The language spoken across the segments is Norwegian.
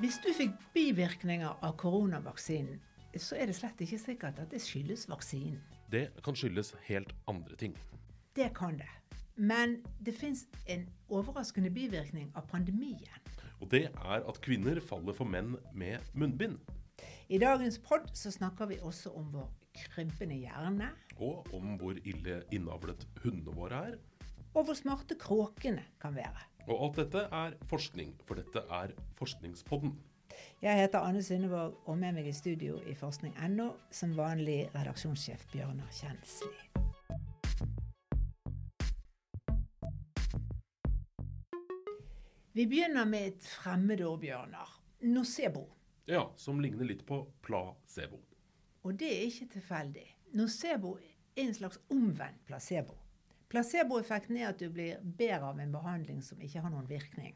Hvis du fikk bivirkninger av koronavaksinen, så er det slett ikke sikkert at det skyldes vaksinen. Det kan skyldes helt andre ting. Det kan det. Men det fins en overraskende bivirkning av pandemien. Og det er at kvinner faller for menn med munnbind. I dagens pod så snakker vi også om vår krympende hjerne. Og om hvor ille innavlet hundene våre er. Og hvor smarte kråkene kan være. Og alt dette er forskning, for dette er Forskningspodden. Jeg heter Anne Synnevåg, og med meg i studio i forskning.no som vanlig redaksjonssjef Bjørnar Kjensli. Vi begynner med et fremmedord, Bjørnar. Nocebo. Ja, som ligner litt på placebo. Og det er ikke tilfeldig. Nocebo er en slags omvendt placebo. Placeboeffekten er at du blir bedre av en behandling som ikke har noen virkning.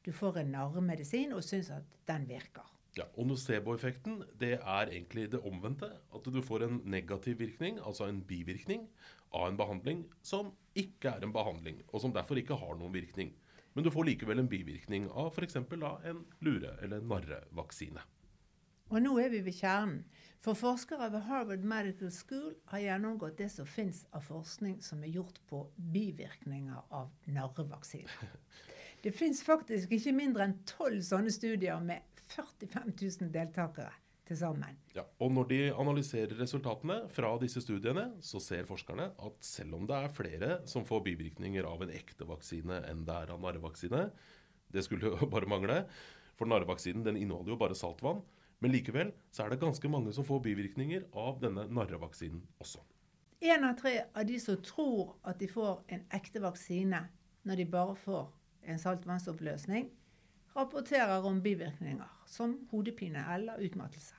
Du får en narremedisin og syns at den virker. Ja, og Nocebo-effekten det er egentlig det omvendte. At du får en negativ virkning, altså en bivirkning, av en behandling som ikke er en behandling, og som derfor ikke har noen virkning. Men du får likevel en bivirkning av f.eks. en lure- eller narrevaksine. Og nå er vi ved kjernen. For forskere ved Harvard Medical School har gjennomgått det som fins av forskning som er gjort på bivirkninger av narrevaksiner. Det fins faktisk ikke mindre enn tolv sånne studier med 45 000 deltakere til sammen. Ja, og når de analyserer resultatene fra disse studiene, så ser forskerne at selv om det er flere som får bivirkninger av en ekte vaksine enn det er av narrevaksine, det skulle jo bare mangle, for narrevaksinen den inneholder jo bare saltvann, men likevel så er det ganske mange som får bivirkninger av denne narrevaksinen også. Én av tre av de som tror at de får en ekte vaksine når de bare får en saltvannsoppløsning, rapporterer om bivirkninger som hodepine eller utmattelse.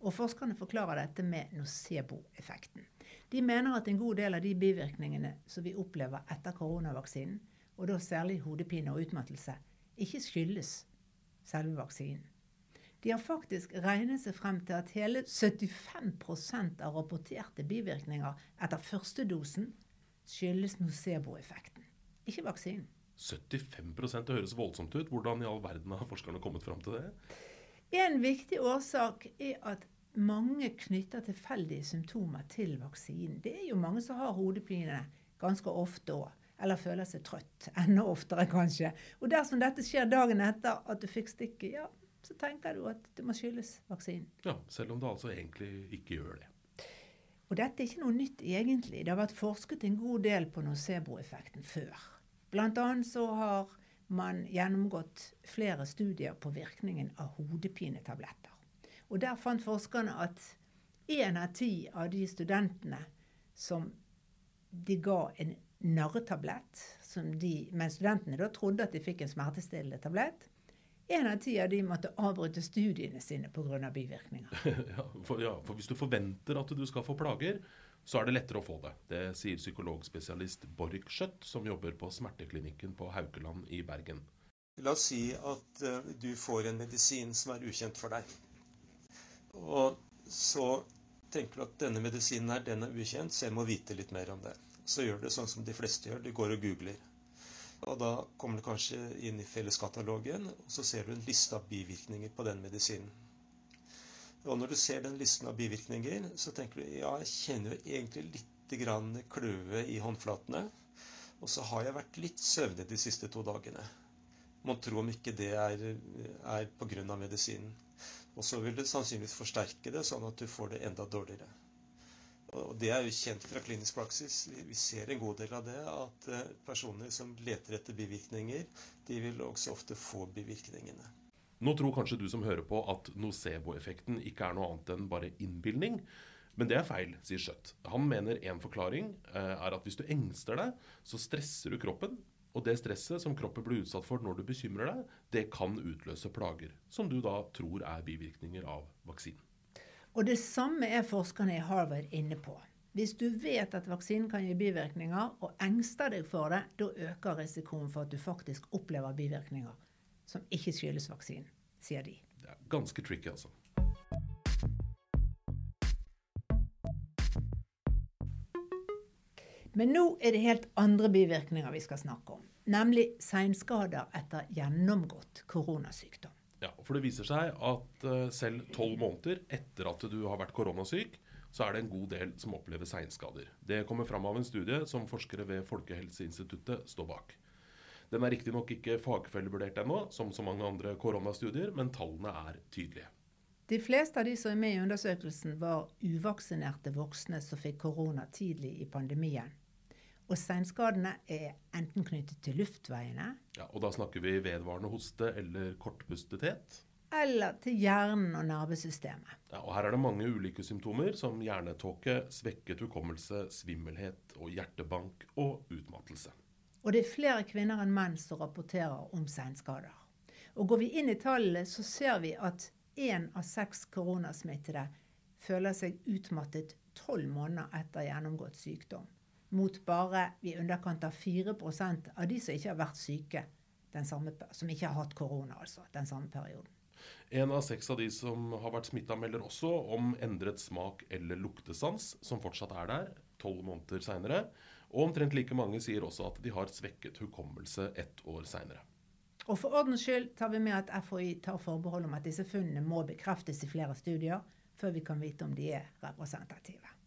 Og Forskerne forklarer dette med nocebo-effekten. De mener at en god del av de bivirkningene som vi opplever etter koronavaksinen, og da særlig hodepine og utmattelse, ikke skyldes selve vaksinen. De har faktisk regnet seg frem til at hele 75 av rapporterte bivirkninger etter første dosen skyldes nocebo-effekten, ikke vaksinen. 75% det høres voldsomt ut. Hvordan i all verden har forskerne kommet fram til det? En viktig årsak er at mange knytter tilfeldige symptomer til vaksinen. Det er jo mange som har hodepine ganske ofte òg. Eller føler seg trøtt. Enda oftere, kanskje. Og dersom dette skjer dagen etter at du fikk stikket, ja, så tenker du at det må skyldes vaksinen. Ja, selv om det altså egentlig ikke gjør det. Og dette er ikke noe nytt egentlig. Det har vært forsket en god del på nocebo-effekten før. Blant annet så har man gjennomgått flere studier på virkningen av hodepinetabletter. Og der fant forskerne at én av ti av de studentene som de ga en narretablett, men studentene da trodde at de fikk en smertestillende tablett, Én av ti av de måtte avbryte studiene sine pga. bivirkninger. ja, for, ja, for hvis du forventer at du skal få plager, så er det lettere å få det. Det sier psykologspesialist Borch Skjøtt, som jobber på smerteklinikken på Haukeland i Bergen. La oss si at uh, du får en medisin som er ukjent for deg. Og så tenker du at denne medisinen her, den er ukjent, så jeg må vite litt mer om det. Så gjør du sånn som de fleste gjør, du går og googler. Og da kommer du kanskje inn i felleskatalogen, og så ser du en liste av bivirkninger på den medisinen. Og når du ser den listen av bivirkninger, så tenker du ja, jeg kjenner jo egentlig litt grann kløe i håndflatene. Og så har jeg vært litt søvnig de siste to dagene. Mon tro om ikke det er, er pga. medisinen. Og så vil det sannsynligvis forsterke det, sånn at du får det enda dårligere. Og det er jo kjent fra klinisk praksis. Vi ser en god del av det. At eh, personer som leter etter bivirkninger, de vil også ofte få bivirkningene. Nå tror kanskje du som hører på at nocebo-effekten ikke er noe annet enn bare innbilning. Men det er feil, sier Skjøtt. Han mener en forklaring eh, er at hvis du engster deg, så stresser du kroppen. Og det stresset som kroppen blir utsatt for når du bekymrer deg, det kan utløse plager. Som du da tror er bivirkninger av vaksinen. Og det samme er forskerne i Harvard inne på. Hvis du vet at vaksinen kan gi bivirkninger, og engster deg for det, da øker risikoen for at du faktisk opplever bivirkninger som ikke skyldes vaksinen, sier de. Det er ganske tricky, altså. Men nå er det helt andre bivirkninger vi skal snakke om. Nemlig seinskader etter gjennomgått koronasykdom. For det viser seg at eh, selv tolv måneder etter at du har vært koronasyk, så er det en god del som opplever seinskader. Det kommer fram av en studie som forskere ved Folkehelseinstituttet står bak. Den er riktignok ikke fagfellevurdert ennå, som så mange andre koronastudier, men tallene er tydelige. De fleste av de som er med i undersøkelsen, var uvaksinerte voksne som fikk korona tidlig i pandemien. Og seinskadene er enten knyttet til luftveiene Ja, og da snakker vi vedvarende hoste eller kortpustethet. eller til hjernen og nervesystemet. Ja, og her er det mange ulike symptomer, som hjernetåke, svekket hukommelse, svimmelhet og hjertebank og utmattelse. Og det er flere kvinner enn menn som rapporterer om seinskader. Og går vi inn i tallene, så ser vi at én av seks koronasmittede føler seg utmattet tolv måneder etter gjennomgått sykdom. Mot bare i underkant av 4 av de som ikke har vært syke, den samme, som ikke har hatt korona, altså, den samme perioden. En av seks av de som har vært smitta, melder også om endret smak eller luktesans, som fortsatt er der tolv måneder seinere. Og omtrent like mange sier også at de har svekket hukommelse ett år seinere. Og for ordens skyld tar vi med at FHI tar forbehold om at disse funnene må bekreftes i flere studier før vi kan vite om de er representative.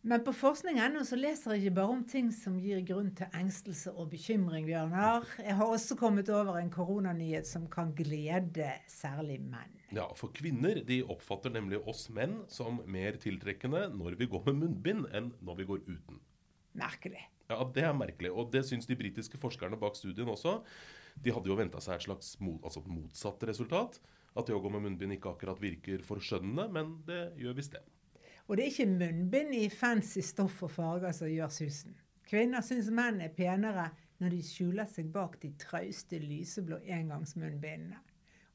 Men på forskning.no så leser jeg ikke bare om ting som gir grunn til engstelse og bekymring, Bjørnar. Jeg har også kommet over en koronanyhet som kan glede særlig menn. Ja, for kvinner de oppfatter nemlig oss menn som mer tiltrekkende når vi går med munnbind, enn når vi går uten. Merkelig. Ja, Det er merkelig, og det syns de britiske forskerne bak studien også. De hadde jo venta seg et slags mot, altså motsatt resultat. At det å gå med munnbind ikke akkurat virker forskjønnende, men det gjør visst det. Og det er ikke munnbind i fancy stoff og farger som gjør susen. Kvinner syns menn er penere når de skjuler seg bak de trauste, lyseblå engangsmunnbindene.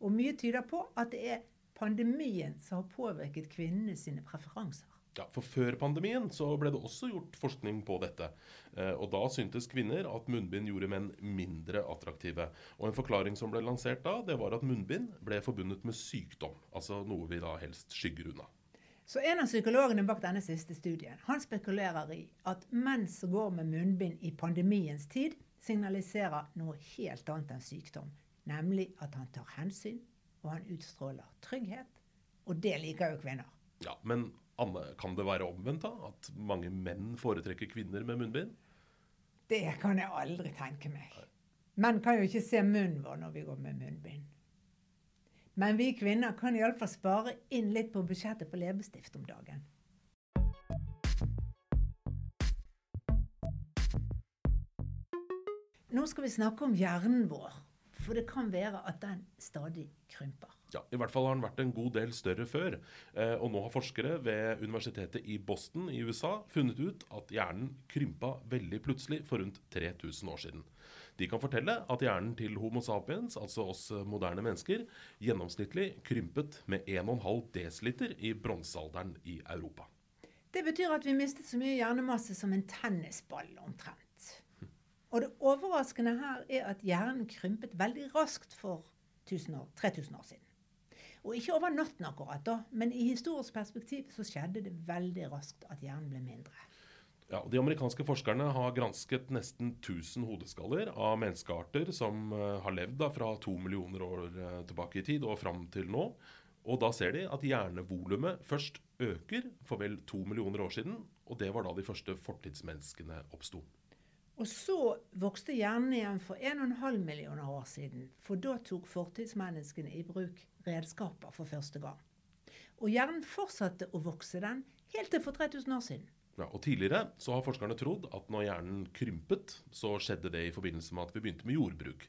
Og mye tyder på at det er pandemien som har påvirket kvinnene sine preferanser. Ja, for Før pandemien så ble det også gjort forskning på dette. Eh, og Da syntes kvinner at munnbind gjorde menn mindre attraktive. Og En forklaring som ble lansert da, det var at munnbind ble forbundet med sykdom. Altså noe vi da helst skygger unna. Så en av psykologene bak denne siste studien han spekulerer i at menn som går med munnbind i pandemiens tid, signaliserer noe helt annet enn sykdom. Nemlig at han tar hensyn, og han utstråler trygghet. Og det liker jo kvinner. Ja, Men Anne, kan det være omvendt, da? At mange menn foretrekker kvinner med munnbind? Det kan jeg aldri tenke meg. Menn kan jo ikke se munnen vår når vi går med munnbind. Men vi kvinner kan iallfall spare inn litt på budsjettet på leppestift om dagen. Nå skal vi snakke om hjernen vår, for det kan være at den stadig krymper. Ja, I hvert fall har den vært en god del større før. Eh, og nå har forskere ved universitetet i Boston i USA funnet ut at hjernen krympa veldig plutselig for rundt 3000 år siden. De kan fortelle at hjernen til Homo sapiens, altså oss moderne mennesker, gjennomsnittlig krympet med 1,5 dl i bronsealderen i Europa. Det betyr at vi mistet så mye hjernemasse som en tennisball omtrent. Og det overraskende her er at hjernen krympet veldig raskt for 1000 år, 3000 år siden. Og ikke over natten akkurat, da, men i historisk perspektiv så skjedde det veldig raskt at hjernen ble mindre. Ja, og De amerikanske forskerne har gransket nesten 1000 hodeskaller av menneskearter som eh, har levd da fra to millioner år eh, tilbake i tid og fram til nå. Og Da ser de at hjernevolumet først øker for vel to millioner år siden. Og det var da de første fortidsmenneskene oppsto. Og så vokste hjernen igjen for 1,5 millioner år siden, for da tok fortidsmenneskene i bruk redskaper for første gang. Og hjernen fortsatte å vokse den helt til for 3000 år siden. Ja, og Tidligere så har forskerne trodd at når hjernen krympet, så skjedde det i forbindelse med at vi begynte med jordbruk.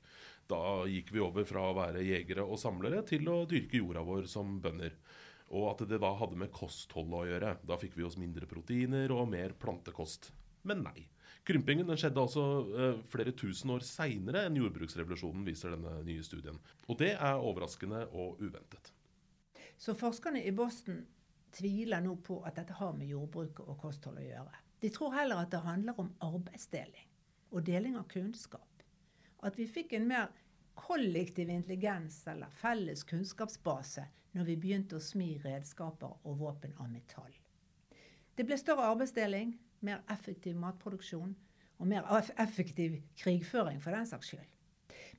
Da gikk vi over fra å være jegere og samlere til å dyrke jorda vår som bønder. Og at det da hadde med kostholdet å gjøre. Da fikk vi oss mindre proteiner og mer plantekost. Men nei. Krympingen skjedde altså eh, flere tusen år seinere enn jordbruksrevolusjonen, viser denne nye studien. Og det er overraskende og uventet. Så forskerne i Boston tviler nå på at dette har med jordbruket og kosthold å gjøre. De tror heller at det handler om arbeidsdeling og deling av kunnskap. At vi fikk en mer kollektiv intelligens eller felles kunnskapsbase når vi begynte å smi redskaper og våpen av metall. Det ble større arbeidsdeling, mer effektiv matproduksjon og mer effektiv krigføring for den saks skyld.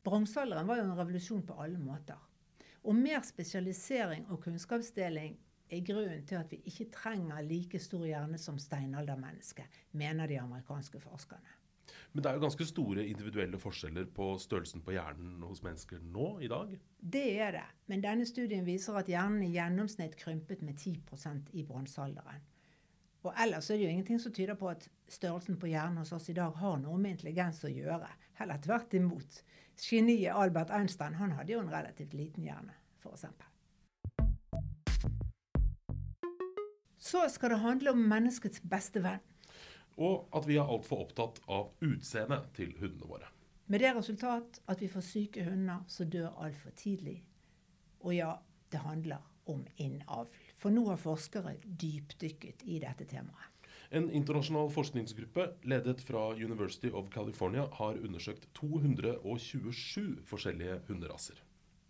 Bronsealderen var jo en revolusjon på alle måter. Og mer spesialisering og kunnskapsdeling er grunnen til at vi ikke trenger like stor hjerne som steinaldermennesket, mener de amerikanske forskerne. Men det er jo ganske store individuelle forskjeller på størrelsen på hjernen hos mennesker nå i dag? Det er det. Men denne studien viser at hjernen i gjennomsnitt krympet med 10% i bronsealderen. Og ellers er det jo ingenting som tyder på at størrelsen på hjernen hos oss i dag har noe med intelligens å gjøre. Heller tvert imot. Geniet Albert Einstein han hadde jo en relativt liten hjerne, f.eks. Så skal det handle om menneskets beste venn. Og at vi er altfor opptatt av utseendet til hundene våre. Med det resultat at vi får syke hunder som dør altfor tidlig. Og ja, det handler om innavl. For nå har forskere dypdykket i dette temaet. En internasjonal forskningsgruppe ledet fra University of California har undersøkt 227 forskjellige hunderaser.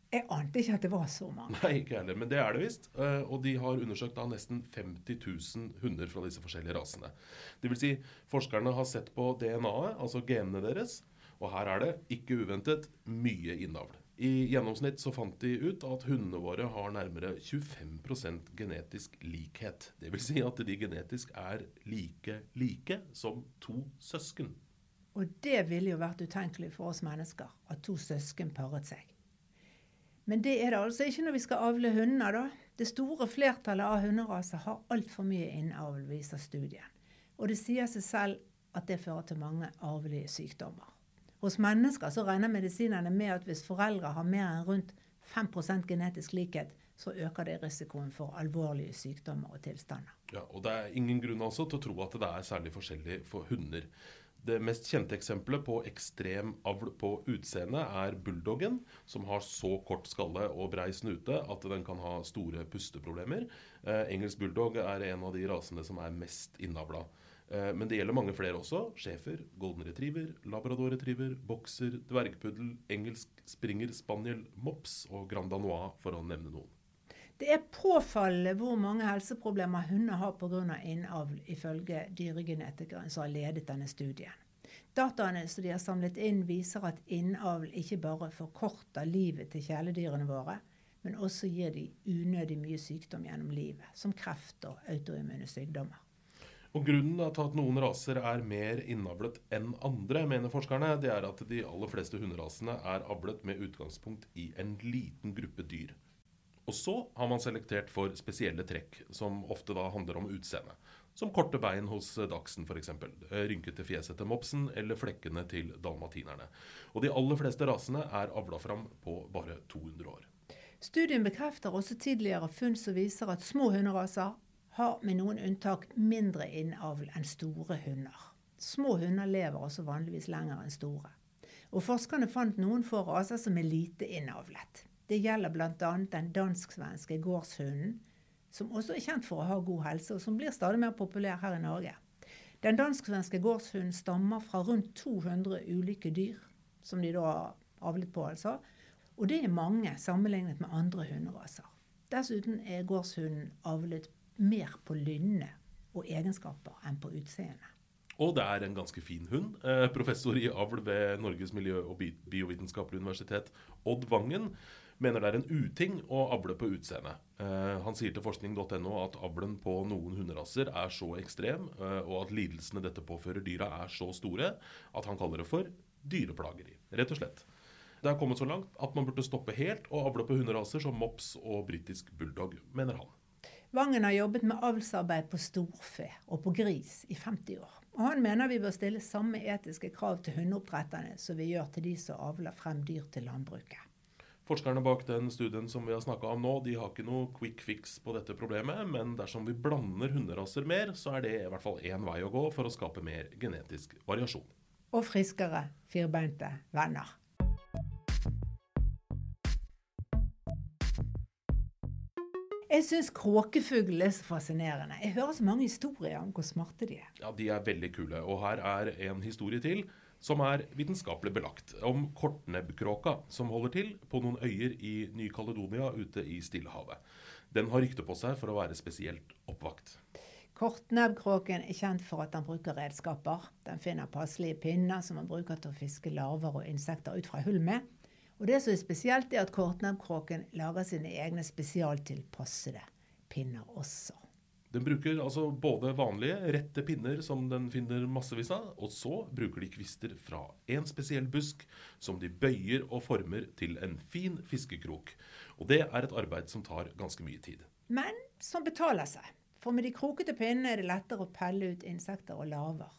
Jeg ante ikke at det var så mange. Nei, ikke heller, men det er det visst. Eh, og de har undersøkt da nesten 50 000 hunder fra disse forskjellige rasene. Det vil si, forskerne har sett på DNA-et, altså genene deres, og her er det, ikke uventet, mye innavl. I gjennomsnitt så fant de ut at hundene våre har nærmere 25% genetisk likhet. Vil si at de genetisk er like like som to søsken. Og det ville jo vært utenkelig for oss mennesker, at to søsken paret seg. Men det er det altså ikke når vi skal avle hunder, da. Det store flertallet av hunderaser har altfor mye innavl, viser studien. Og det sier seg selv at det fører til mange arvelige sykdommer. Hos mennesker så regner medisinerne med at hvis foreldre har mer enn rundt 5% genetisk likhet, så øker det risikoen for alvorlige sykdommer og tilstander. Ja, og Det er ingen grunn altså til å tro at det er særlig forskjellig for hunder. Det mest kjente eksempelet på ekstrem avl på utseende er bulldoggen, som har så kort skalle og brei snute at den kan ha store pusteproblemer. Eh, engelsk bulldog er en av de rasene som er mest innavla. Eh, men det gjelder mange flere også. Schæfer, golden retriever, labrador retriever, bokser, dvergpuddel, engelsk springer, spaniel, mops og grand danois, for å nevne noen. Det er påfallende hvor mange helseproblemer hunder har pga. innavl, ifølge dyregenetikeren som har ledet denne studien. Dataene som de har samlet inn, viser at innavl ikke bare forkorter livet til kjæledyrene våre, men også gir de unødig mye sykdom gjennom livet, som kreft og autoimmune sykdommer. Og Grunnen til at noen raser er mer innavlet enn andre, mener forskerne, det er at de aller fleste hunderasene er avlet med utgangspunkt i en liten gruppe dyr. Og så har man selektert for spesielle trekk, som ofte da handler om utseende. Som korte bein hos dachsen f.eks. Eh, rynkete fjeset til mopsen eller flekkene til dalmatinerne. Og de aller fleste rasene er avla fram på bare 200 år. Studien bekrefter også tidligere funn som viser at små hunderaser har med noen unntak mindre innavl enn store hunder. Små hunder lever også vanligvis lenger enn store. Og forskerne fant noen få raser som er lite innavlet. Det gjelder bl.a. den dansk-svenske gårdshunden, som også er kjent for å ha god helse, og som blir stadig mer populær her i Norge. Den dansk-svenske gårdshunden stammer fra rundt 200 ulike dyr, som de da har avlet på, altså. Og det er mange sammenlignet med andre hunderaser. Dessuten er gårdshunden avlet mer på lynne og egenskaper enn på utseende. Og det er en ganske fin hund. Eh, professor i avl ved Norges miljø- og biovitenskapelige universitet, Odd Vangen, mener det er en uting å avle på utseende. Uh, han sier til forskning.no at avlen på noen hunderaser er så ekstrem, uh, og at lidelsene dette påfører dyra er så store, at han kaller det for dyreplageri. Rett og slett. Det er kommet så langt at man burde stoppe helt å avle på hunderaser som mops og britisk bulldog, mener han. Vangen har jobbet med avlsarbeid på storfe og på gris i 50 år. Og han mener vi bør stille samme etiske krav til hundeoppdretterne som vi gjør til de som avler frem dyr til landbruket. Forskerne bak den studien som vi har snakka om nå, de har ikke noe quick fix på dette problemet, men dersom vi blander hunderaser mer, så er det i hvert fall én vei å gå for å skape mer genetisk variasjon. Og friskere firbeinte venner. Jeg syns kråkefugl er så fascinerende. Jeg hører så mange historier om hvor smarte de er. Ja, De er veldig kule. Og her er en historie til som er vitenskapelig belagt, om kortnebbkråka som holder til på noen øyer i Ny-Caledonia ute i Stillehavet. Den har rykte på seg for å være spesielt oppvakt. Kortnebbkråken er kjent for at den bruker redskaper. Den finner passelige pinner som man bruker til å fiske larver og insekter ut fra hull med. Og det som er spesielt, er at kortnebbkråken lager sine egne spesialtilpassede pinner også. Den bruker altså både vanlige, rette pinner som den finner massevis av, og så bruker de kvister fra en spesiell busk som de bøyer og former til en fin fiskekrok. Og det er et arbeid som tar ganske mye tid. Men som betaler seg. For med de krokete pinnene er det lettere å pelle ut insekter og larver.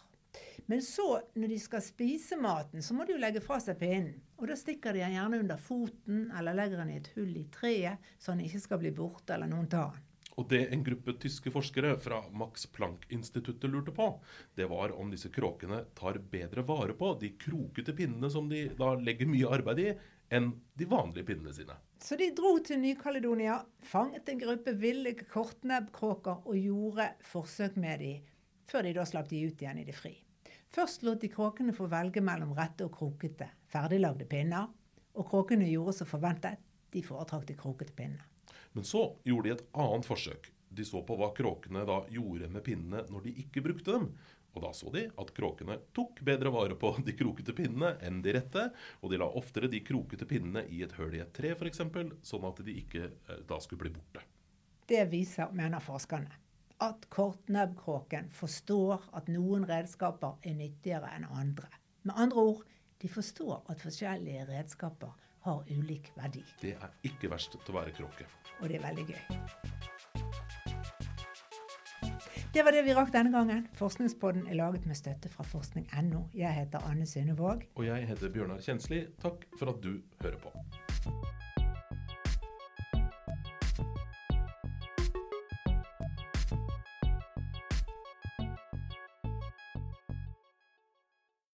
Men så, når de skal spise maten, så må de jo legge fra seg pinnen. Og da stikker de den gjerne under foten eller legger den i et hull i treet, så den ikke skal bli borte eller noen tar den. Og det en gruppe tyske forskere fra Max Planck-instituttet lurte på, det var om disse kråkene tar bedre vare på de krokete pinnene som de da legger mye arbeid i, enn de vanlige pinnene sine. Så de dro til Ny-Kaledonia, fanget en gruppe ville kortnebbkråker og gjorde forsøk med dem, før de da slapp de ut igjen i det fri. Først lot de kråkene få velge mellom rette og krokete, ferdiglagde pinner, og kråkene gjorde som forventet, de foretrakk de krokete pinnene. Men så gjorde de et annet forsøk. De så på hva kråkene da gjorde med pinnene når de ikke brukte dem. Og da så de at kråkene tok bedre vare på de krokete pinnene enn de rette, og de la oftere de krokete pinnene i et høl i et tre f.eks., sånn at de ikke eh, da skulle bli borte. Det viser, mener forskerne, at kortnebbkråken forstår at noen redskaper er nyttigere enn andre. Med andre ord, de forstår at forskjellige redskaper har ulik verdi. Det er ikke verst til å være kråke. Og det er veldig gøy. Det var det vi rakk denne gangen. Forskningspodden er laget med støtte fra forskning.no. Jeg heter Anne Synnevåg. Og jeg heter Bjørnar Kjensli. Takk for at du hører på.